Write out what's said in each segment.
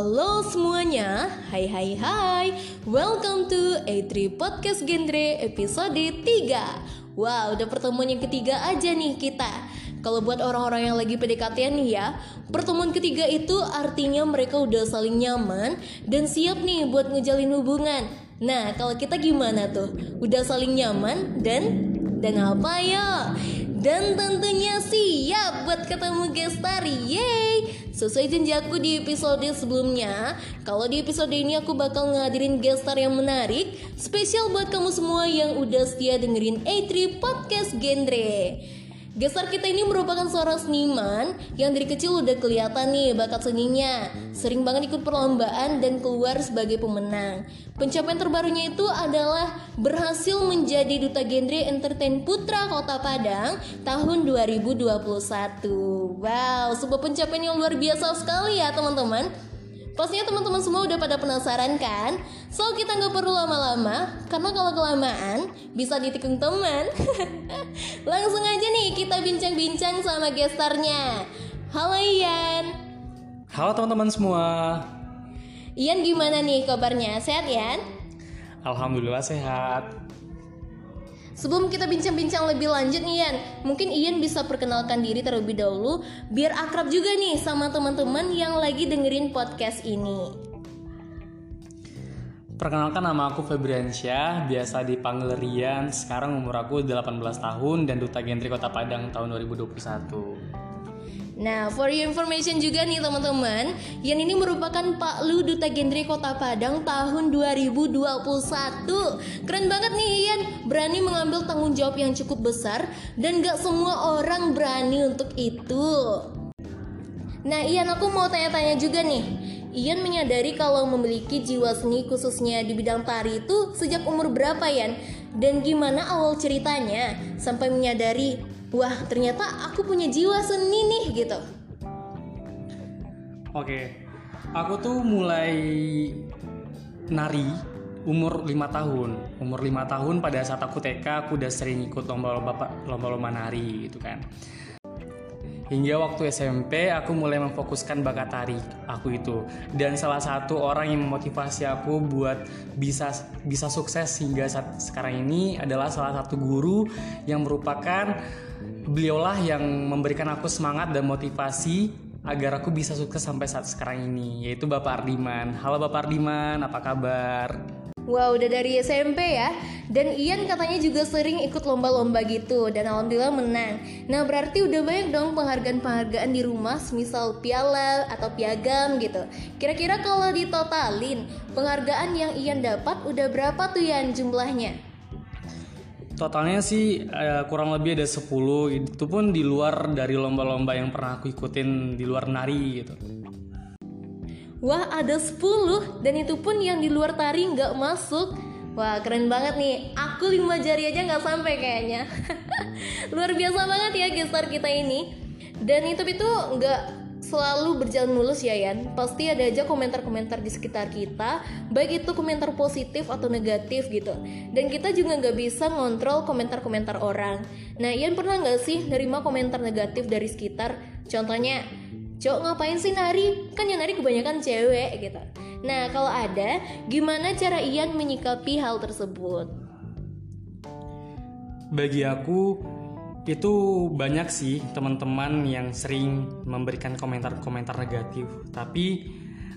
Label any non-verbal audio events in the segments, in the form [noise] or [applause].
Halo semuanya, hai hai hai Welcome to A3 Podcast Genre episode 3 Wow, udah pertemuan yang ketiga aja nih kita Kalau buat orang-orang yang lagi PDKT nih ya Pertemuan ketiga itu artinya mereka udah saling nyaman Dan siap nih buat ngejalin hubungan Nah, kalau kita gimana tuh? Udah saling nyaman dan dan apa ya? Dan tentunya siap buat ketemu gestar, yeay! Sesuai janji aku di episode sebelumnya, kalau di episode ini aku bakal ngadirin gestar yang menarik, spesial buat kamu semua yang udah setia dengerin A3 Podcast Genre. Gestar kita ini merupakan seorang seniman yang dari kecil udah kelihatan nih bakat seninya. Sering banget ikut perlombaan dan keluar sebagai pemenang. Pencapaian terbarunya itu adalah berhasil menjadi duta genre entertain putra Kota Padang tahun 2021. Wow, sebuah pencapaian yang luar biasa sekali ya teman-teman. Pastinya teman-teman semua udah pada penasaran kan? So kita nggak perlu lama-lama, karena kalau kelamaan bisa ditikung teman. [laughs] Langsung aja nih kita bincang-bincang sama gestarnya. Halo Ian. Halo teman-teman semua. Ian gimana nih kabarnya? Sehat Ian? Alhamdulillah sehat. Sebelum kita bincang-bincang lebih lanjut nih Ian, mungkin Ian bisa perkenalkan diri terlebih dahulu biar akrab juga nih sama teman-teman yang lagi dengerin podcast ini. Perkenalkan nama aku Febriansyah, biasa dipanggil Rian. Sekarang umur aku 18 tahun dan duta Gentri Kota Padang tahun 2021. Nah, for your information juga nih teman-teman, Yan ini merupakan Pak Lu Duta Genre Kota Padang tahun 2021. Keren banget nih Yan, berani mengambil tanggung jawab yang cukup besar dan gak semua orang berani untuk itu. Nah, Ian aku mau tanya-tanya juga nih. Ian menyadari kalau memiliki jiwa seni khususnya di bidang tari itu sejak umur berapa Yan? Dan gimana awal ceritanya sampai menyadari wah ternyata aku punya jiwa seni nih gitu. Oke aku tuh mulai nari umur 5 tahun. Umur 5 tahun pada saat aku TK aku udah sering ikut lomba-lomba lomba-lomba nari gitu kan Hingga waktu SMP aku mulai memfokuskan bakat tari aku itu dan salah satu orang yang memotivasi aku buat bisa bisa sukses hingga saat sekarang ini adalah salah satu guru yang merupakan beliaulah yang memberikan aku semangat dan motivasi agar aku bisa sukses sampai saat sekarang ini yaitu Bapak Ardiman. Halo Bapak Ardiman, apa kabar? Wow, udah dari SMP ya. Dan Ian katanya juga sering ikut lomba-lomba gitu dan alhamdulillah menang. Nah, berarti udah banyak dong penghargaan-penghargaan di rumah, misal piala atau piagam gitu. Kira-kira kalau ditotalin, penghargaan yang Ian dapat udah berapa tuh Ian jumlahnya? Totalnya sih uh, kurang lebih ada 10 Itu pun di luar dari lomba-lomba yang pernah aku ikutin di luar nari gitu Wah ada 10 dan itu pun yang di luar tari nggak masuk Wah keren banget nih. Aku lima jari aja nggak sampai kayaknya. [laughs] Luar biasa banget ya gestar kita ini. Dan itu itu nggak selalu berjalan mulus ya Yan. Pasti ada aja komentar-komentar di sekitar kita Baik itu komentar positif atau negatif gitu. Dan kita juga nggak bisa ngontrol komentar-komentar orang. Nah Yan pernah nggak sih nerima komentar negatif dari sekitar? Contohnya Cok ngapain sih nari? Kan yang nari kebanyakan cewek gitu. Nah kalau ada Gimana cara Ian menyikapi hal tersebut? Bagi aku itu banyak sih teman-teman yang sering memberikan komentar-komentar negatif. Tapi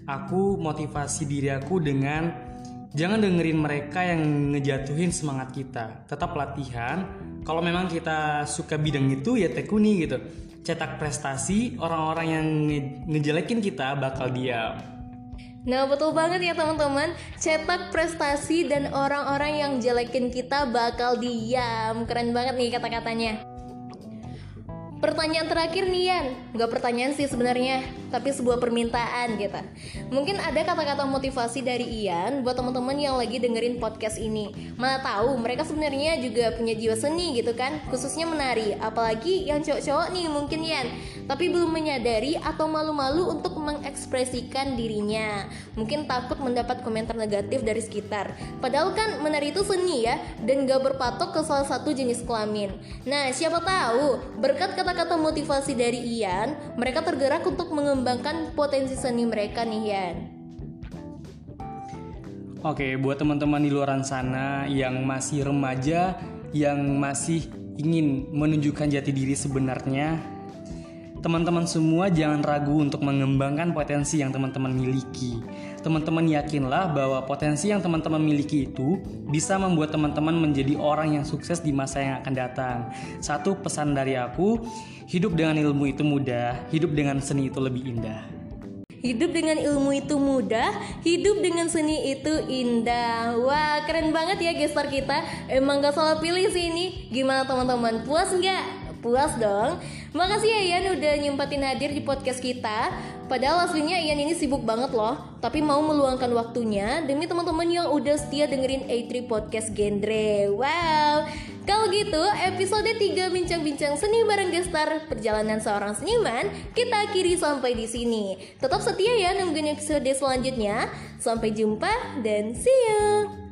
aku motivasi diri aku dengan jangan dengerin mereka yang ngejatuhin semangat kita. Tetap latihan. Kalau memang kita suka bidang itu ya tekuni gitu cetak prestasi orang-orang yang ngejelekin kita bakal diam. Nah betul banget ya teman-teman. Cetak prestasi dan orang-orang yang jelekin kita bakal diam. Keren banget nih kata-katanya Pertanyaan terakhir nih Yan, nggak pertanyaan sih sebenarnya, tapi sebuah permintaan gitu. Mungkin ada kata-kata motivasi dari Ian buat teman-teman yang lagi dengerin podcast ini. Mana tahu mereka sebenarnya juga punya jiwa seni gitu kan, khususnya menari. Apalagi yang cowok-cowok nih mungkin Yan, tapi belum menyadari atau malu-malu untuk mengekspresikan dirinya. Mungkin takut mendapat komentar negatif dari sekitar. Padahal kan menari itu seni ya, dan gak berpatok ke salah satu jenis kelamin. Nah, siapa tahu berkat kata kata-kata motivasi dari Ian, mereka tergerak untuk mengembangkan potensi seni mereka nih Ian. Oke, buat teman-teman di luar sana yang masih remaja, yang masih ingin menunjukkan jati diri sebenarnya, teman-teman semua jangan ragu untuk mengembangkan potensi yang teman-teman miliki Teman-teman yakinlah bahwa potensi yang teman-teman miliki itu bisa membuat teman-teman menjadi orang yang sukses di masa yang akan datang. Satu pesan dari aku, hidup dengan ilmu itu mudah, hidup dengan seni itu lebih indah. Hidup dengan ilmu itu mudah, hidup dengan seni itu indah. Wah, keren banget ya gestar kita. Emang gak salah pilih sih ini. Gimana teman-teman? Puas nggak? Puas dong. Makasih ya Ian udah nyempatin hadir di podcast kita. Padahal aslinya Ian ini sibuk banget loh, tapi mau meluangkan waktunya demi teman-teman yang udah setia dengerin A3 Podcast Genre. Wow. Kalau gitu, episode 3 bincang-bincang seni bareng gestar perjalanan seorang seniman kita akhiri sampai di sini. Tetap setia ya nungguin episode selanjutnya. Sampai jumpa dan see you.